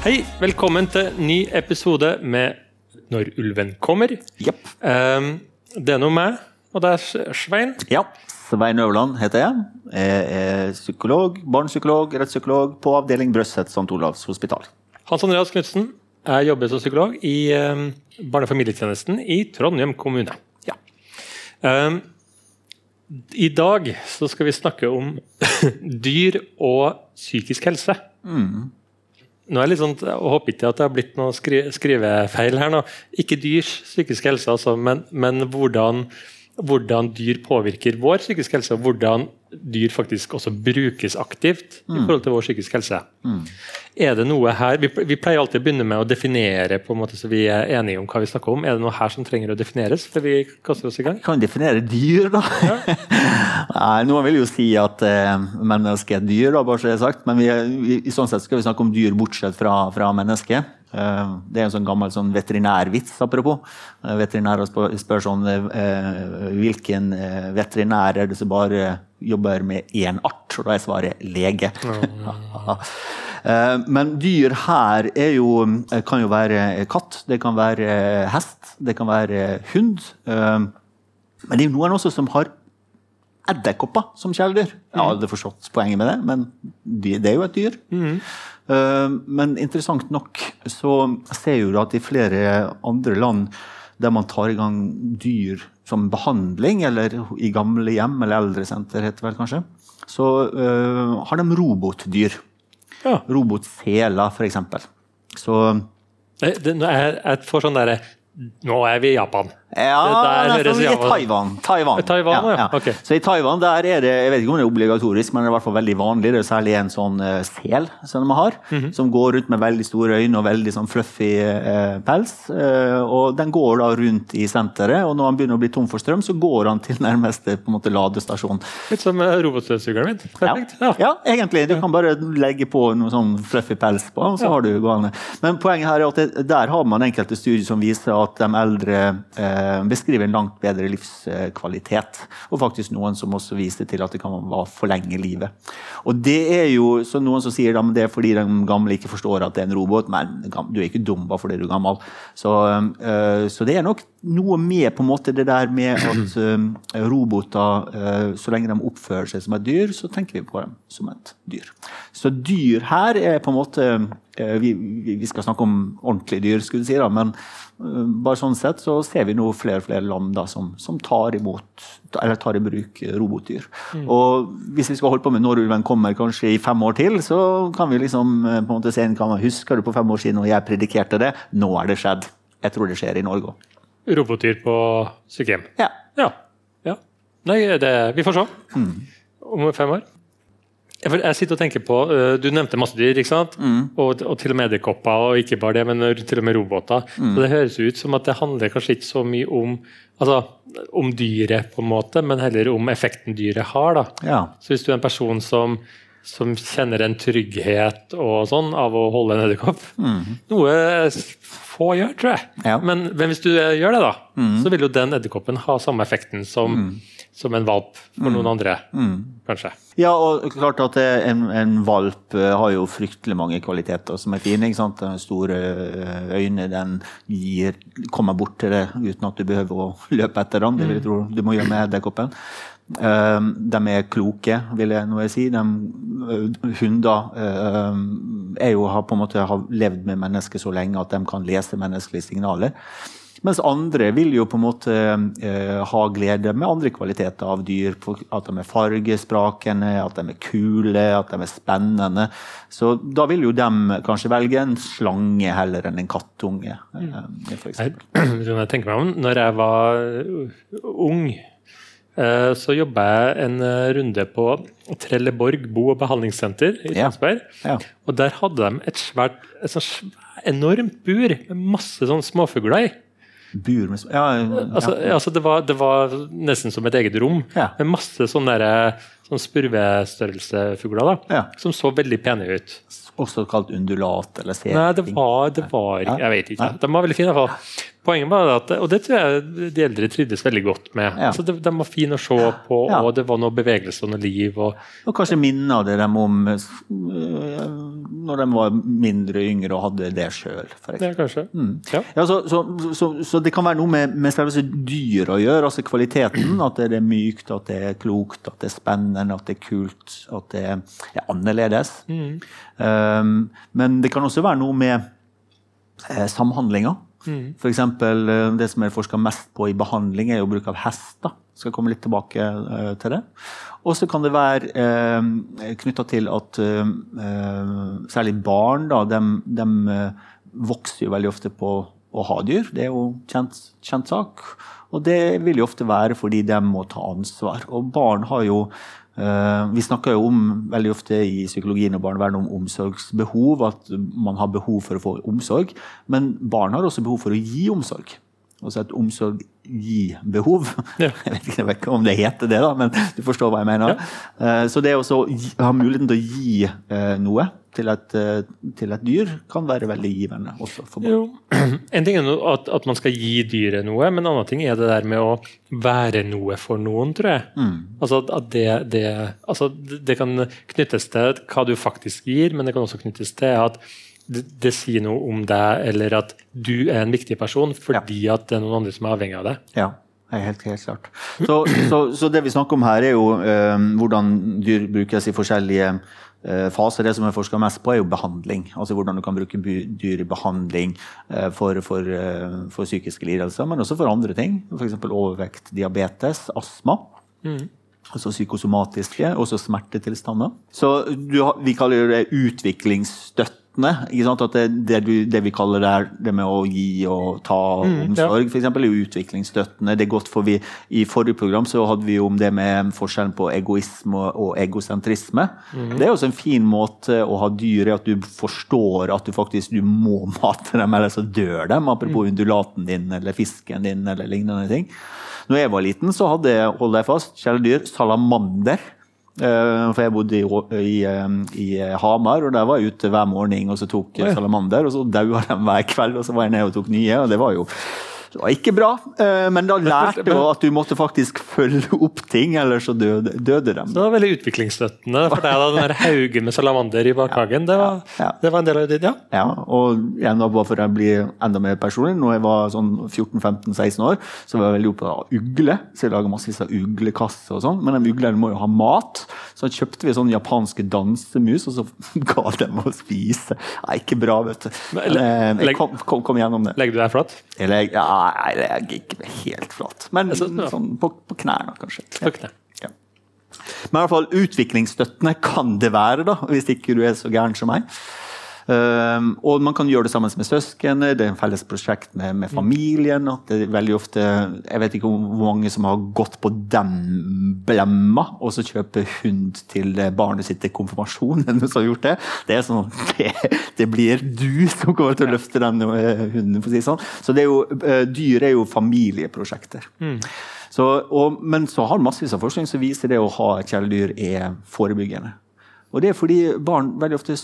Hei, velkommen til ny episode med Når ulven kommer. Yep. Um, det er nå meg, og det er Svein. Ja. Svein Øverland heter jeg. Jeg er psykolog, barnepsykolog, rettspsykolog på avdeling Brøsset St. Olavs hospital. Hans Andreas Knutsen. Jeg jobber som psykolog i um, barne- og familietjenesten i Trondheim kommune. Ja. Um, I dag så skal vi snakke om dyr og psykisk helse. Nå er jeg litt sånn, jeg håper ikke at det har blitt noe skri skrivefeil her nå. Ikke dyrs psykiske helse, altså, men, men hvordan, hvordan dyr påvirker vår psykiske helse, og hvordan dyr faktisk også brukes aktivt i forhold til vår psykiske helse. Er det noe her, vi, vi pleier alltid å begynne med å definere på en måte så vi er enige om hva vi snakker om. Er det noe her som trenger å defineres før vi kaster oss i gang? Vi kan definere dyr, da. Nei, Noen vil jo si at eh, mennesket er et dyr, da, bare så det er sagt. Men vi, vi, i sånn sett skal vi snakke om dyr bortsett fra, fra mennesket. Eh, det er en sånn gammel sånn veterinærvits, apropos. Eh, veterinærer spør, sånn eh, Hvilken veterinær er det som bare jobber med én art? Og da er svaret lege. Men dyr her er jo, kan jo være katt, det kan være hest, det kan være hund. Men det er noen også som har edderkopper som kjæledyr. Jeg har aldri forstått poenget med det, men det er jo et dyr. Eh, Men interessant nok så ser jo at i flere andre land der man tar i gang dyr som behandling, eller i gamle hjem eller eldresenter, heter det vel kanskje, så eh, har de robotdyr. Ja. Robotseler, f.eks. Så Det, det, jeg, jeg får sånn derre Nå er vi i Japan. Ja, Det der høres Taiwan. Taiwan. Taiwan, ja. Ok. Så i Taiwan der er det jeg vet ikke om det er obligatorisk, men det er i hvert fall veldig vanlig. Det er særlig en sånn eh, sel som de har, Mhm. som går rundt med veldig store øyne og veldig sånn fluffy eh, pels. Eh, og Den går da rundt i senteret, og når han begynner å bli tom for strøm, så går han til nærmeste på en måte, ladestasjon. Litt som eh, robotstøvsugeren min. Ja. Perfekt. Ja. ja, egentlig. Du kan bare legge på noe sånn fluffy pels på, og så har du gående. Men poenget her er at det, der har man enkelte studier som viser at de eldre eh, beskriver en langt bedre livskvalitet. Og faktisk noen som også viser til at det kan forlenge livet. Og det er jo så noen som sier det er fordi de gamle ikke forstår at det er en robot, men du er ikke dum bare fordi du er gammel. Så, eh, så det er nok noe med på en måte det der med at eh, roboter, eh, så lenge de oppfører seg som et dyr, så tenker vi på dem som et dyr. Så dyr her er på en måte eh, vi, vi vi skal snakke om ordentlige dyr, skulle du si, da, men eh, bare sånn sett så ser vi nå flere og flere land da, som, som tar imot eller tar i bruk robotdyr. robotdyr. Og hvis vi skal holde på med når ulven kommer kanskje i fem år til, så kan vi liksom eh, på en måte se en kan, Husker du på fem år siden og jeg predikerte det? Nå er det skjedd. Jeg tror det skjer i Norge òg. Robotdyr på sykehjem. Ja. Ja. ja. Nei, det, vi får se. Om fem år. Jeg, sitter og tenker på, øh, Du nevnte masse dyr, ikke sant? Og, og til og med edderkopper, og ikke bare det, men til og med roboter. Så Det høres ut som at det handler kanskje ikke så mye om altså, om dyret, på en måte, men heller om effekten dyret har. da. ja. Så hvis du er en person som, som kjenner en trygghet og sånn av å holde en edderkopp Noe få gjør, tror jeg. Ja. Men, men hvis du eh, gjør det, da, så vil jo den edderkoppen ha samme effekten som, som en valp for noen andre, kanskje. Ja, og klart at en, en valp eh, har jo fryktelig mange kvaliteter som er fine. ikke sant? Den store eh, øyne, den gir, kommer bort til det uten at du behøver å løpe etter den. Det vil jeg tro du må gjøre med edderkoppen. Eh, de er kloke, vil jeg nå si. De, eh, hunder eh, er jo, har på en måte har levd med mennesker så lenge at de kan lese menneskelige signaler. Mens andre vil jo på en måte eh, ha glede med andre kvaliteter av dyr. At de er fargesprakende, at de er kule, at de er spennende. Så da vil jo de kanskje velge en slange heller enn en kattunge. eh, Jeg, når jeg tenker meg om, når jeg var uh, ung, eh, så jobba jeg en eh, runde på Trelleborg bo- og behandlingssenter i Ja. Tønsberg. Ja. Og der hadde de et svært, et sånt enormt bur med masse sånn småfugler i. Bur med ja, ja. Altså, altså det, var, det var nesten som et eget rom, Ja. med masse sånne, der, sånne spurvestørrelsefugler da, Ja. som så veldig pene ut. Også kalt undulat eller Nei, det var, det var Ja. Jeg vet ikke. De var veldig fine. i hvert fall. Poenget var at, og det tror jeg de eldre trivdes veldig godt med. Ja. Altså, de, de var fine å se på, Ja. og det var noe bevegelse og noe liv. Og, Og kanskje minner det dem om eh, når de var mindre yngre og hadde det sjøl. Ja, kanskje. Mm. Ja. Ja, så, så, så, så, det kan være noe med, med selve dyret å gjøre, altså kvaliteten. At det er mykt, at det er klokt, at det er spennende, at det er kult, at det er annerledes. Mm. Um, men det kan også være noe med eh, samhandlinga. Mm. F.eks. Eh, det som jeg forsker mest på i behandling, er jo bruk av hester. Skal komme litt tilbake uh, til det. Og så kan det være uh, eh, knytta til at uh, særlig barn da, de, de uh, vokser jo veldig ofte på å ha dyr. Det er jo kjent, kjent sak. Og det vil jo ofte være fordi de må ta ansvar. Og barn har jo vi snakker jo om veldig ofte i psykologien og barnevernet om omsorgsbehov, at man har behov for å få omsorg. Men barn har også behov for å gi omsorg. Altså et omsorg gi-behov. Ja. Jeg vet ikke om det heter det, da, men du forstår hva jeg mener. Ja. Eh, så det å ha muligheten til å gi eh, noe til et, eh, til et, dyr kan være veldig givende. også for barn. Jo. En ting er at, at, man skal gi dyret noe, men en annen ting er det der med å være noe for noen, tror jeg. Mm. Altså at det, det, altså det kan knyttes til hva du faktisk gir, men det kan også knyttes til at det, det, sier noe om deg, eller at du er en viktig person fordi ja. at det er noen andre som er avhengig av deg. Ja, helt, helt klart. Så, så, så, det vi snakker om her, er jo eh, hvordan dyr brukes i forskjellige faser. Det som jeg forsker mest på, er jo behandling. Altså hvordan du kan bruke dyr i behandling øh, for, for, for, psykiske lidelser, men også for andre ting. F.eks. overvekt, diabetes, astma. Mm altså psykosomatiske, også smertetilstander. Så du, vi kaller det utviklingsstøtte at det, det, du, det, vi kaller det, det med å gi og ta mm, omsorg, ja. f.eks. er jo utviklingsstøttende. Det er godt for vi, I forrige program så hadde vi jo om det med forskjellen på egoisme og egosentrisme. Mm. Det er også en fin måte å ha dyr i, at du forstår at du faktisk du må mate dem, eller så dør dem. Apropos mm. undulaten din eller fisken din eller lignende ting. Når jeg var liten, så hadde jeg, hold deg fast, kjæledyr, salamander. Eh, for jeg bodde i, i, eh, i, Hamar, og der var jeg ute hver morgen og så tok salamander. Og så daua de hver kveld, og så var jeg nede og tok nye. og det var jo det var ikke bra, eh, men da lærte du at du måtte faktisk følge opp ting, ellers så døde, døde de. Det var veldig utviklingsstøttende for deg, da, den der haugen med salamander i bakhagen. Det, var, ja, det var en del av ditt, ja? Ja, og igjen bare for å bli enda mer personlig, når jeg var sånn 14-15-16 år, så var jeg veldig opptatt av ugle, så jeg laga masse av uglekasser og sånn, men de uglene må jo ha mat, så kjøpte vi sånne japanske dansemus, og så ga dem å spise. Nei, ikke bra, vet du. Men, eh, jeg kom, kom, kom gjennom det. Legger du deg flatt? Jeg legger, ja, Nei, det er ikke helt flatt. Men sånn, sånn på, på, knærne, kanskje. På knær. Ja. Men i hvert fall utviklingsstøttende kan det være, da, hvis ikke du er så gæren som meg. Um, og man kan gjøre det sammen med søsken, det er en felles prosjekt med, med familien. at det er veldig ofte, Jeg vet ikke hvor mange som har gått på den blemma og så kjøper hund til barnet sitt til konfirmasjon. som har gjort Det det er sånn, det, det, blir du som kommer til å løfte den eh, hunden. for å si sånn. Så det er jo, uh, dyr er jo familieprosjekter. Mm. Så, og, men så har massevis av forskning som viser det å ha kjæledyr er forebyggende. Og det er fordi barn veldig ofte,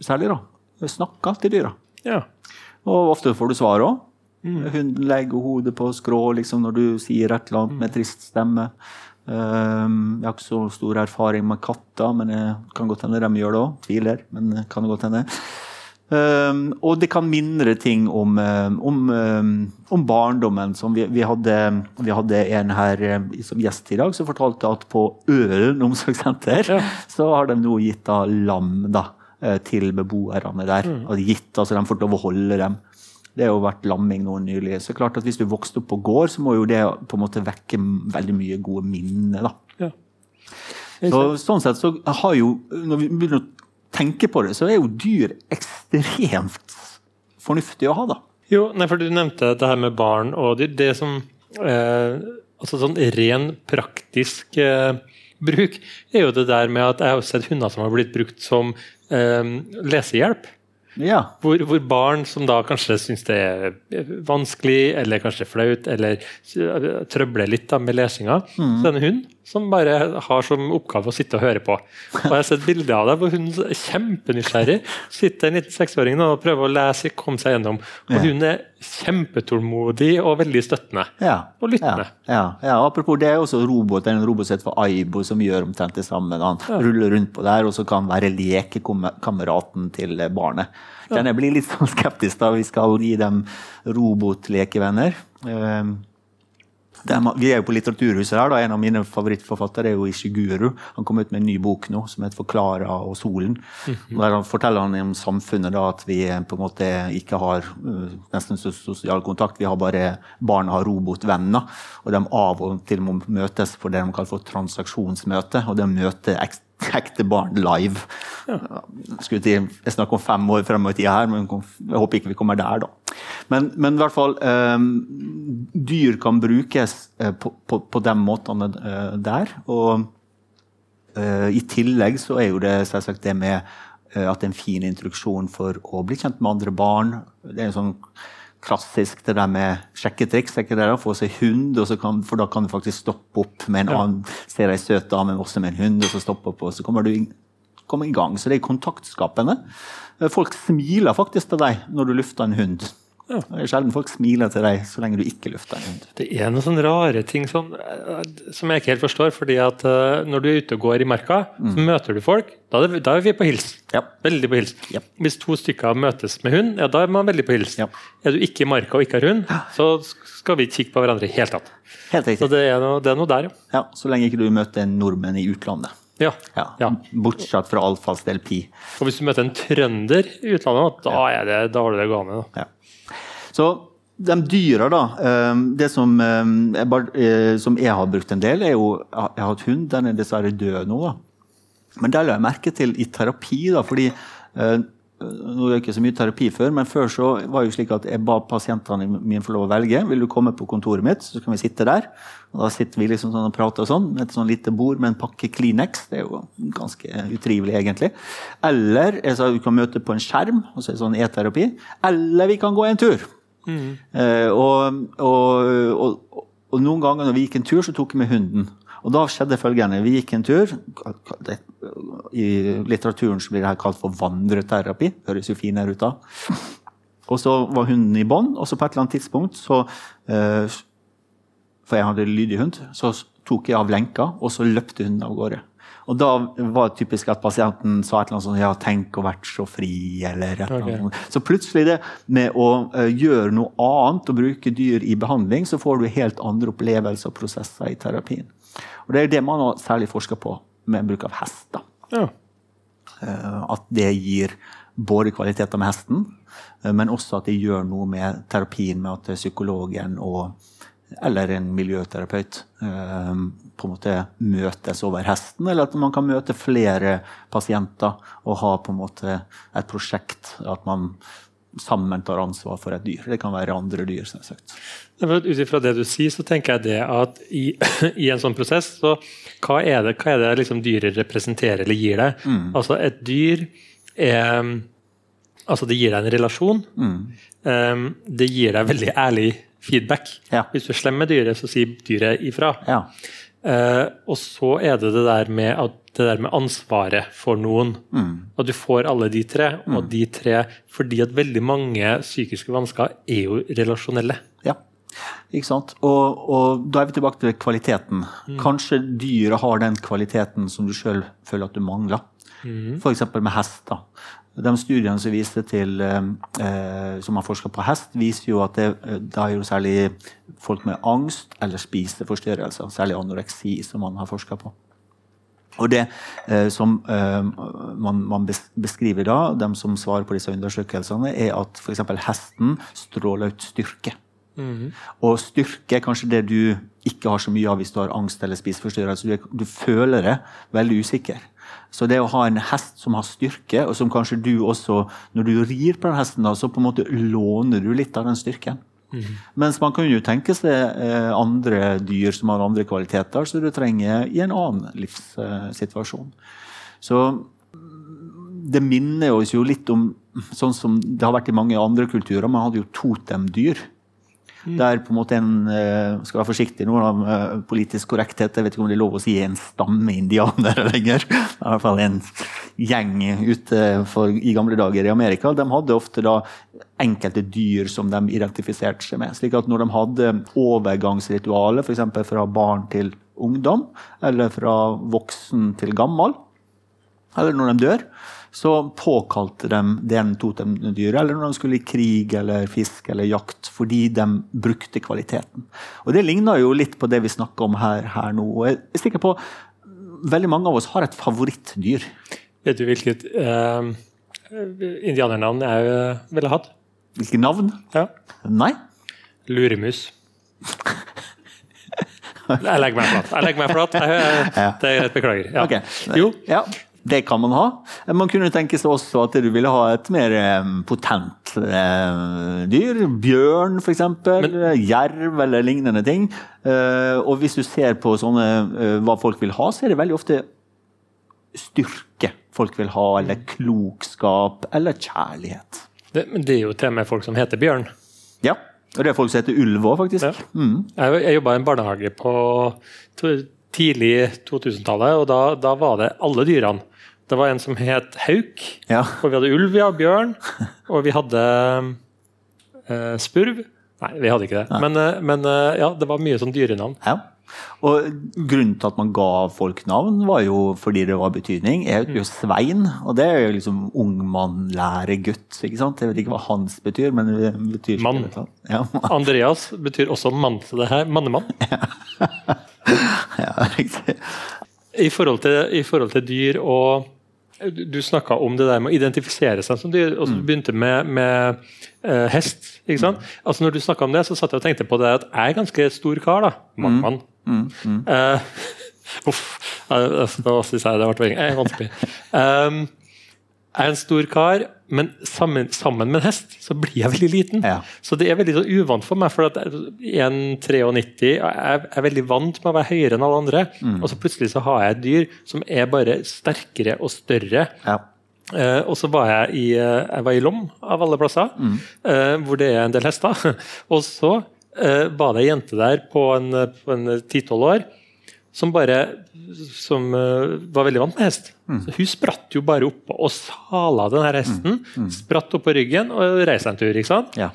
særlig da, snakker til dyra. Ja. Og ofte får du svar òg. Mm. Hunden legger hodet på skrå liksom, når du sier et eller annet med trist stemme. Um, jeg har ikke så stor erfaring med katter, men det kan godt hende de gjør det òg. Tviler, men det kan godt hende. Um, og det kan mindre ting om, om, um, om barndommen. Som vi, vi, hadde, vi, hadde, en her som gjest i dag som fortalte at på Ølen omsorgssenter ja. så har de nå gitt da lam. da Eh, til beboerne der. Mm. Og gitt, altså De får lov å holde dem. Det har jo vært lamming nå nylig. Så klart at Hvis du vokste opp på gård, så må jo det på en måte vekke veldig mye gode minner. da. Ja. Så, sånn sett så har jo, Når vi begynner å tenke på det, så er jo dyr ekstremt fornuftig å ha. da. Jo, nei, for Du nevnte det her med barn og dyr. det som eh, altså sånn Ren praktisk eh, bruk er jo det der med at jeg har sett hunder som har blitt brukt som eh, lesehjelp. Ja. Hvor, hvor, barn som da kanskje syns det er vanskelig eller kanskje flaut, eller trøbler litt da med lesinga, mm. så er det en hund som bare har som oppgave å sitte og høre på. Og Jeg har sett bilder av det hvor hun er kjempenysgjerrig sitter en liten seksåring og prøver å lese, komme seg gjennom. Og Ja. hun er kjempetålmodig og veldig støttende. Ja. Og lyttende. Ja, ja, ja. Apropos det er også robot, det er en robot som for Aibo som gjør omtrent det samme. Han ruller rundt på der, og så kan være lekekameraten til barnet. Den jeg blir litt sånn skeptisk da vi skal gi dem robotlekevenner. Er, vi er jo på Litteraturhuset her. da, En av mine favorittforfattere er jo Ishiguru. Han kom ut med en ny bok nå som heter 'Forklara og solen'. Der han forteller han om samfunnet da, at vi eh, på en måte ikke har uh, nesten sosial kontakt. Vi har bare Barna har robotvenner, og de av og til må møtes for det de kaller for transaksjonsmøte. Og de møter ekte barn live. Skulle til, jeg snakker om fem år frem i tida her, men jeg håper ikke vi kommer der, da. Men, men i hvert fall eh, Dyr kan brukes eh, på, på, på de måtene eh, der. Og uh, i tillegg så er jo det selvsagt det med at det er en fin introduksjon for å bli kjent med andre barn. Det er jo sånn klassisk det der med sjekketriks. ikke det da? Få seg hund, og så kan, for da kan du faktisk stoppe opp med en annen. Ser ei søt dame også med en hund, og så stoppe opp, og så kommer du i, kommer i gang. Så det er kontaktskapende. Folk smiler faktisk til deg når du lufter en hund. Det er sjelden folk smiler til deg så lenge du ikke lufter. Det er noen sånne rare ting som, som jeg ikke helt forstår. fordi at uh, Når du er ute og går i marka, så møter du folk. Da er, det, da er vi på hils. Ja. Veldig på hils. Ja. Hvis to stykker møtes med hund, ja, da er man veldig på hils. Ja. Er du ikke i marka og ikke har hund, så skal vi ikke kikke på hverandre i det hele tatt. Helt Så riktig. det er noe, det er noe der, ja. Ja, så lenge ikke du møter en nordmenn i utlandet. ja. Ja. Ja. Bortsett fra Alfas del Pi. Og hvis du møter en trønder i utlandet, da, er det, da har du det gående. Da. Ja. Så de dyra, da. eh, Det som, eh, jeg eh, som jeg har brukt en del, er jo Jeg har hatt hund, den er dessverre død nå, da. Men det la jeg merke til i terapi, da, fordi nå er det ikke så mye terapi før, men før så var det jo slik at jeg ba pasientene mine få lov å velge. Vil du komme på kontoret mitt, så kan vi sitte der. Og da sitter vi liksom sånn og prater og sånn, med et sånn lite bord med en pakke Kleenex. Det er jo ganske utrivelig, egentlig. Eller jeg sa du kan møte på en skjerm, og så er det sånn e-terapi. Eller vi kan gå en tur. Eh, og, og, og, og noen ganger når vi gikk en tur, så tok vi med hunden. Og da skjedde følgende. Vi gikk en tur. det- I litteraturen så blir det her kalt for vandreterapi. Høres jo finere ut da. Og så var hunden i bånd, og så på et eller annet tidspunkt så eh, For jeg hadde lydig hund, så tok jeg av lenka, og så løpte hunden av gårde. Og da var det typisk at pasienten sa et eller annet sånn Ja, tenk å vært så fri, eller et eller annet. Så plutselig det med å eh, gjøre noe annet og bruke dyr i behandling, så får du helt andre opplevelser og prosesser i terapien. Og det er det man har særlig forska på med bruk av hest. Ja. Eh, At det gir både kvaliteter med hesten, eh, men også at det gjør noe med terapien med at psykologen og eller en miljøterapeut eh, på en måte møtes over hesten, eller at man kan møte flere pasienter og ha på en måte et prosjekt. At man sammen tar ansvar for et dyr. Det kan være andre dyr. selvsagt. Ut ifra det du sier, så tenker jeg det at i, i en sånn prosess, så hva er det, hva er det liksom dyret representerer eller gir deg? Altså Et dyr er Altså det gir deg en relasjon. Um, det gir deg veldig ærlig feedback. Ja. Hvis du er slem med dyret, så sier dyret ifra. Ja. Eh, og så er det det der med, at, det der med ansvaret for noen. At du får alle de tre, og de tre Fordi at veldig mange psykiske vansker er jo relasjonelle. Ja, ikke sant? Og, og da er vi tilbake til kvaliteten. Kanskje dyret har den kvaliteten som du sjøl føler at du mangler. F.eks. med hest. De studiene som viste til, eh, eh, som har forska på hest, viser jo at det, det er jo særlig folk med angst eller spiseforstyrrelser, særlig anoreksi, som man har forska på. Og det eh, som eh, man, man beskriver da, de som svarer på disse undersøkelsene, er at f.eks. hesten stråler ut styrke. Og styrke er kanskje det du ikke har så mye av hvis du har angst eller spiseforstyrrelse. Du, du føler det veldig usikker. Så det å ha en hest som har styrke, og som kanskje du også Når du rir på den hesten, da, så på en måte låner du litt av den styrken. Mens man kan jo tenke seg eh, andre dyr som har andre kvaliteter, som du trenger i en annen livssituasjon. Så mm, det minner oss jo litt om sånn som det har vært i mange andre kulturer. Man hadde jo totemdyr. Der på en måte en eh, skal være forsiktig nå eh, politisk korrekthet. Jeg vet ikke om det er lov å si en stamme indianere lenger. I hvert fall en gjeng ute for, i gamle dager i Amerika. De hadde ofte da enkelte dyr som de identifiserte seg med. slik at når de hadde overgangsritualer, f.eks. fra barn til ungdom, eller fra voksen til gammel, eller når de dør, så påkalte de den totemdyret, eller når de skulle i krig eller fisk eller jakt, fordi de brukte kvaliteten. Og Det ligner jo litt på det vi snakker om her, her nå. og jeg er sikker på Veldig mange av oss har et favorittdyr. Vet du hvilket eh, indianernavn jeg uh, ville hatt? Hvilke navn? Ja. Nei? Luremus. Jeg legger meg flat. Jeg legger meg flat. Jeg, det er greit, beklager. Ja. Okay. Jo. Ja, det kan man ha. Man kunne tenke seg også at du ville ha et mer potent eh, dyr. Bjørn, f.eks. Jerv eller lignende ting. Eh, og hvis du ser på sånne, eh, hva folk vil ha, så er det veldig ofte styrke folk vil ha, eller klokskap, eller kjærlighet. Det, det er jo til og med folk som heter Bjørn. Ja. Og det er folk som heter ulv òg, faktisk. Ja. Mm. Jeg, jeg jobba i en barnehage på tidlig 2000-tallet, og da, da, var det alle dyrene. Det var en som het hauk, ja. og vi hadde ulv, ja, bjørn, og vi hadde uh, spurv. Nei, vi hadde ikke det. Men, uh, men, uh, ja, det var mye sånn dyrenavn. Ja. Og Grunnen til at man ga folk navn, var jo fordi det var betydning. Jeg heter jo Svein, og det er jo liksom ung mann, lærer gutt. ikke sant? Jeg vet ikke hva hans betyr, men det betyr Mann. Ja. Andreas betyr også mann, så det her mannemann. Ja. ja, riktig. I forhold, til, I forhold til dyr og du snakka om det der med å identifisere seg som dyr, og så mm. begynte med, med uh, hest. ikke sant? Mm. Altså Når du snakka om det, så satt jeg og tenkte på det at jeg er ganske stor kar. da, Mann. Mm. Mm. Uh, uff. Nå syns jeg det ble vanskelig. Um, er en stor kar, men sammen, sammen, med en hest så blir jeg veldig liten. Ja. Så det er veldig så uvant for meg. for at 1,93 jeg er veldig vant med å være høyere enn alle andre. Mm. Og så plutselig så har jeg et dyr som er bare sterkere og større. Ja. Uh, og så var jeg i, uh, jeg var i Lom, av alle plasser, mm. uh, hvor det er en del hester. og så var det ei jente der på en, på en 10-12 år som bare som uh, var veldig vant med hest. Mm. Så Hun spratt jo bare opp og sala den her hesten. Mm. Mm. Spratt opp på ryggen og reiste en tur. ikke sant? Ja.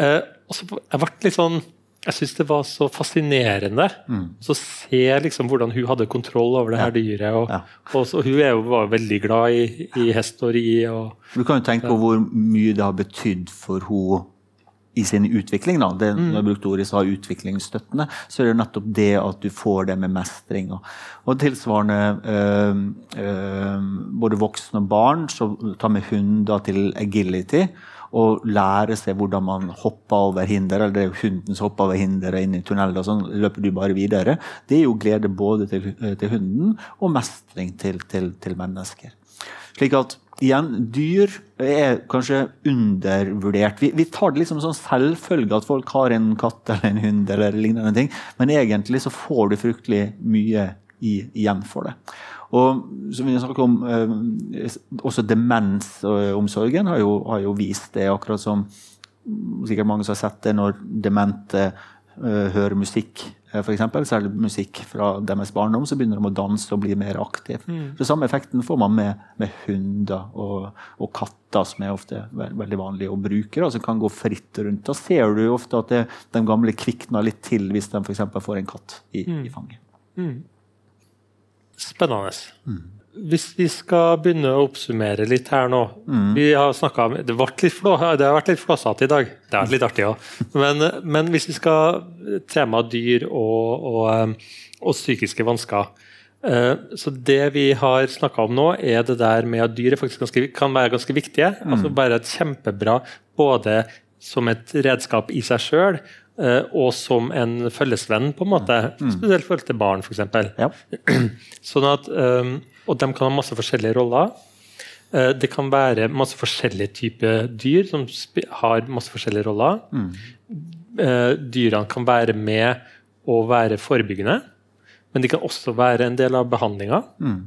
Uh, og så Jeg ble litt sånn jeg syns det var så fascinerende mm. å se liksom hvordan hun hadde kontroll over det her dyret. Og, ja. og så, hun jo, var veldig glad i, i hest og ri. Og, du kan jo tenke på hvor mye det har betydd for henne i sin utvikling, da, det, mm. når jeg brukte ordet sa utviklingsstøttende, så er det nettopp det at du får det med mestring. Og, og tilsvarende øh, øh, både voksne og barn som tar med hunder til agility. Og lære seg hvordan man hopper over hinder, eller det er hunden som hopper over hinder inn i tunneler, og sånn løper du bare videre. Det er jo glede både til, til hunden og mestring til, til, til mennesker. Slik at igjen, dyr er kanskje undervurdert. Vi, vi tar det liksom sånn selvfølge at folk har en katt eller en hund, eller lignende ting, men egentlig så får du fryktelig mye igjen for det. Og som vi snakker om, eh, Også demensomsorgen har jo, har jo vist det, akkurat som sikkert mange som har sett det når demente eh, hører musikk Eh, eksempel, særlig musikk fra deres barndom, så begynner de å danse og bli mer aktive. Mm. Så Samme effekten får man med, med hunder og, og, katter, som er ofte veldig vanlige å bruke, da, som kan gå fritt rundt. Da ser du ofte at det, de gamle kvikner litt til hvis de f.eks. får en katt i, mm. i fanget. Mm. Spennende. Hvis vi skal begynne å oppsummere litt her nå mm. vi har snakket, Det, flå, det har vært litt flåsete i dag. Det er litt artig òg. Men, men, hvis vi skal tema dyr og, og, eh, og psykiske vansker eh, så Det vi har snakka om nå, er det der med at dyr ganske, kan være ganske viktige. Mm. altså Være et kjempebra både som et redskap i seg sjøl Uh, og som en følgesvenn, på en måte. Mm. Spesielt i forhold til barn, f.eks. Ja. Sånn at um, og de kan ha masse forskjellige roller. Eh, det kan være masse forskjellige typer dyr som har masse forskjellige roller. Mm. Eh, dyrene kan være med å være forebyggende, men de kan også være en del av behandlinga. Mm.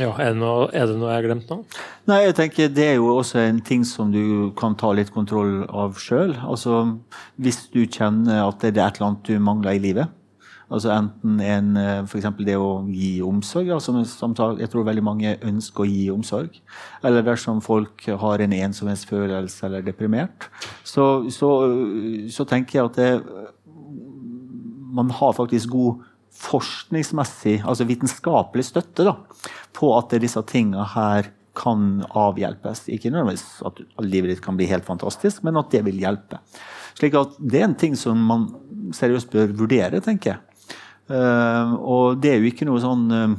Ja, er det, noe, er det noe jeg har glemt nå? Nei, jeg tenker Det er jo også en ting som du kan ta litt kontroll av sjøl. Altså, hvis du kjenner at det er et eller annet du mangler i livet. Altså Enten en, f.eks. det å gi omsorg, altså jeg tror veldig mange ønsker å gi omsorg. Eller dersom folk har en ensomhetsfølelse eller er deprimert. Så, så, så tenker jeg at det, man har faktisk god forskningsmessig, altså vitenskapelig støtte da, på at disse tingene her kan avhjelpes. Ikke nødvendigvis at livet ditt kan bli helt fantastisk, men at det vil hjelpe. Slik at Det er en ting som man seriøst bør vurdere, tenker jeg. Uh, og det er jo ikke noe sånn uh,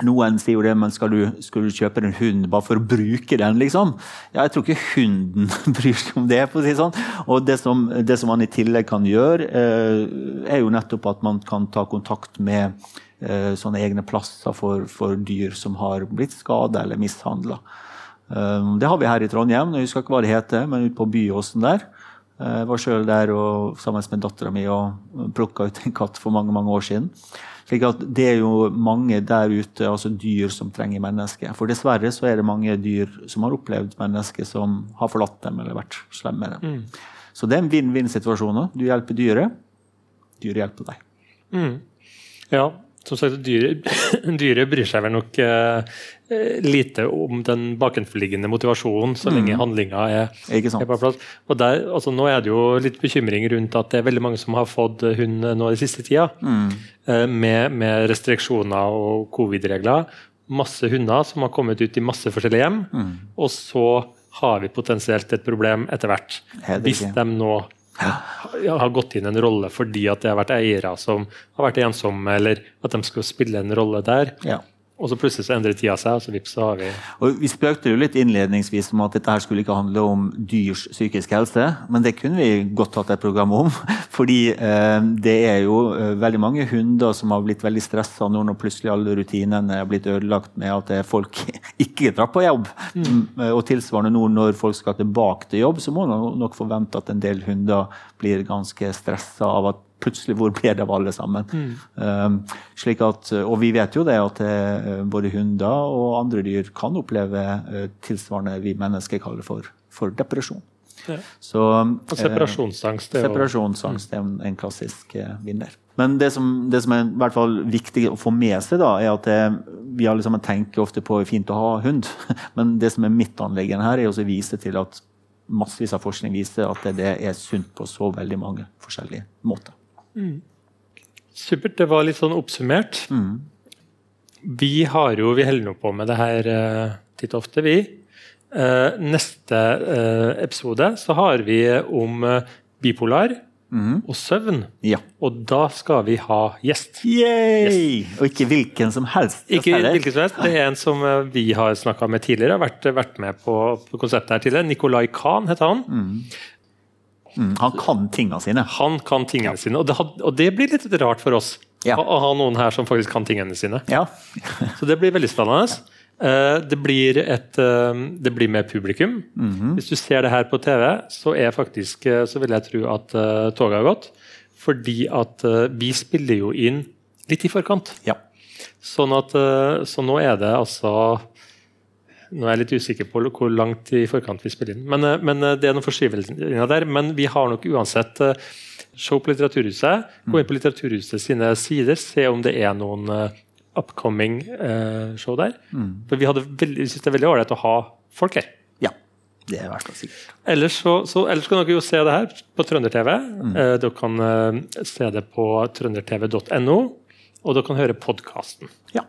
noen sier jo det, men skal du, skal du, kjøpe en hund bare for å bruke den, liksom? Ja, jeg tror ikke hunden bryr seg om det. for å si sånn. Og det som, det som man i tillegg kan gjøre, eh, er jo nettopp at man kan ta kontakt med eh, sånne egne plasser for, for dyr som har blitt skada eller mishandla. Eh, det har vi her i Trondheim. Jeg husker ikke hva det heter, men ute på Byåsen der. Eh, jeg var sjøl der og, sammen med dattera mi og plukka ut en katt for mange mange år siden. Slik at Det er jo mange der ute, altså dyr som trenger mennesker. For dessverre så er det mange dyr som har opplevd mennesker som har forlatt dem eller vært slemme med dem. Mm. Så det er en vinn-vinn-situasjon. Du hjelper dyret, dyret hjelper deg. Mm. Ja, som sagt, dyret, dyre bryr seg vel nok eh, lite om den bakenforliggende motivasjonen, så lenge mm. handlinga er, er, på plass. Og der, altså, nå er det jo litt bekymring rundt at det er veldig mange som har fått hund nå i siste tida, mm. eh, med, med, restriksjoner og covid-regler. Masse hunder som har kommet ut i masse forskjellige hjem. Mm. Og så har vi potensielt et problem etter hvert. Hvis de nå. Har gått inn en rolle fordi at det har vært eiere som har vært ensomme, eller at de skal spille en rolle der. Ja. Og så plutselig så endrer tida seg, og så vips, så har vi Og Vi spøkte jo litt innledningsvis om at dette her skulle ikke handle om dyrs psykiske helse, men det kunne vi godt hatt et program om. Fordi eh, det er jo eh, veldig mange hunder som har blitt veldig stressa nå når plutselig alle rutinene er blitt ødelagt med at folk ikke drar på jobb. Mm. Og tilsvarende nå når folk skal tilbake til jobb, så må man nok forvente at en del hunder blir ganske stressa av at plutselig hvor ble det av alle sammen? Mm. Um, slik at, og vi vet jo det at uh, både hunder og andre dyr kan oppleve uh, tilsvarende vi mennesker kaller for, for depresjon. Ja. Så, og separasjonsangst. Eh, separasjonsangst er en, en klassisk eh, vinner. Men det som, det som, er i hvert fall viktig å få med seg, da, er at det, vi alle sammen tenker ofte på fint å ha hund. Men det som er mitt anliggende her, er å vise til at massevis av forskning viser at det, det er sunt på så veldig mange forskjellige måter. Mm. Supert. Det var litt sånn oppsummert. Mm. Vi har jo, vi holder nå på med det her uh, titt og ofte, vi. Uh, neste uh, episode så har vi om bipolar. Mm. og søvn. Ja. Og da skal vi ha gjest. Yes. Og ikke hvilken som helst. Ikke hvilken som helst. Det er en som vi har snakka med tidligere, har vært, vært med på, på, konseptet her tidligere. Nicolai Khan heter han. Mm. Mm, han kan tingene sine. Han kan tingene sine, og det, og det, blir litt rart for oss. Ja. Å, ha noen her som faktisk kan tingene sine. Ja. så det blir veldig spennende. Uh, det, blir et, uh, det blir med publikum. Mm -hmm. Hvis du ser det her på TV, så, er faktisk, uh, så vil jeg tro at toget har gått. Fordi at vi spiller jo inn litt i forkant. Ja. Sånn at, så nå er det altså nå er jeg litt usikker på hvor langt i forkant vi spiller inn. Men, eh, men eh, det er noen forskyvninger der. Men vi har nok uansett eh, show på Litteraturhuset. Gå inn på Litteraturhuset sine sider, se om det er noen upcoming show der. Mm. For vi, vi synes det er veldig ålreit å ha folk her. Ja, det er hvert fall sikkert. Ellers, så, så, ellers kan dere jo se det her på Trønder-TV. Mm. Dere kan se det på trøndertv.no, og dere kan høre podkasten. Ja.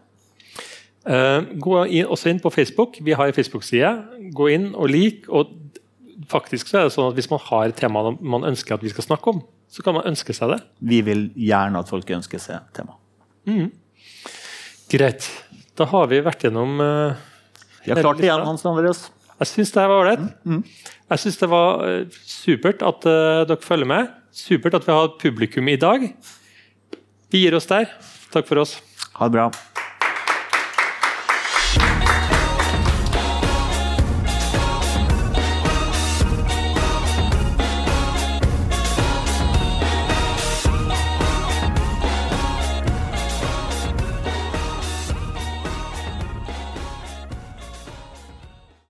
Uh, gå også inn på Facebook. Vi har en Facebook-side. Gå inn og lik. og faktisk så er det sånn at Hvis man har et tema man ønsker at vi skal snakke om, så kan man ønske seg det. Vi vil gjerne at folk ønsker seg tema. Mm. Greit. Da har vi vært gjennom uh, Vi har klart det igjen, Hans Andreas. Jeg syns det var ålreit. Mm. Mm. Jeg syns det var uh, supert at uh, dere følger med. Supert at vi har publikum i dag. Vi gir oss der. Takk for oss. Ha det bra.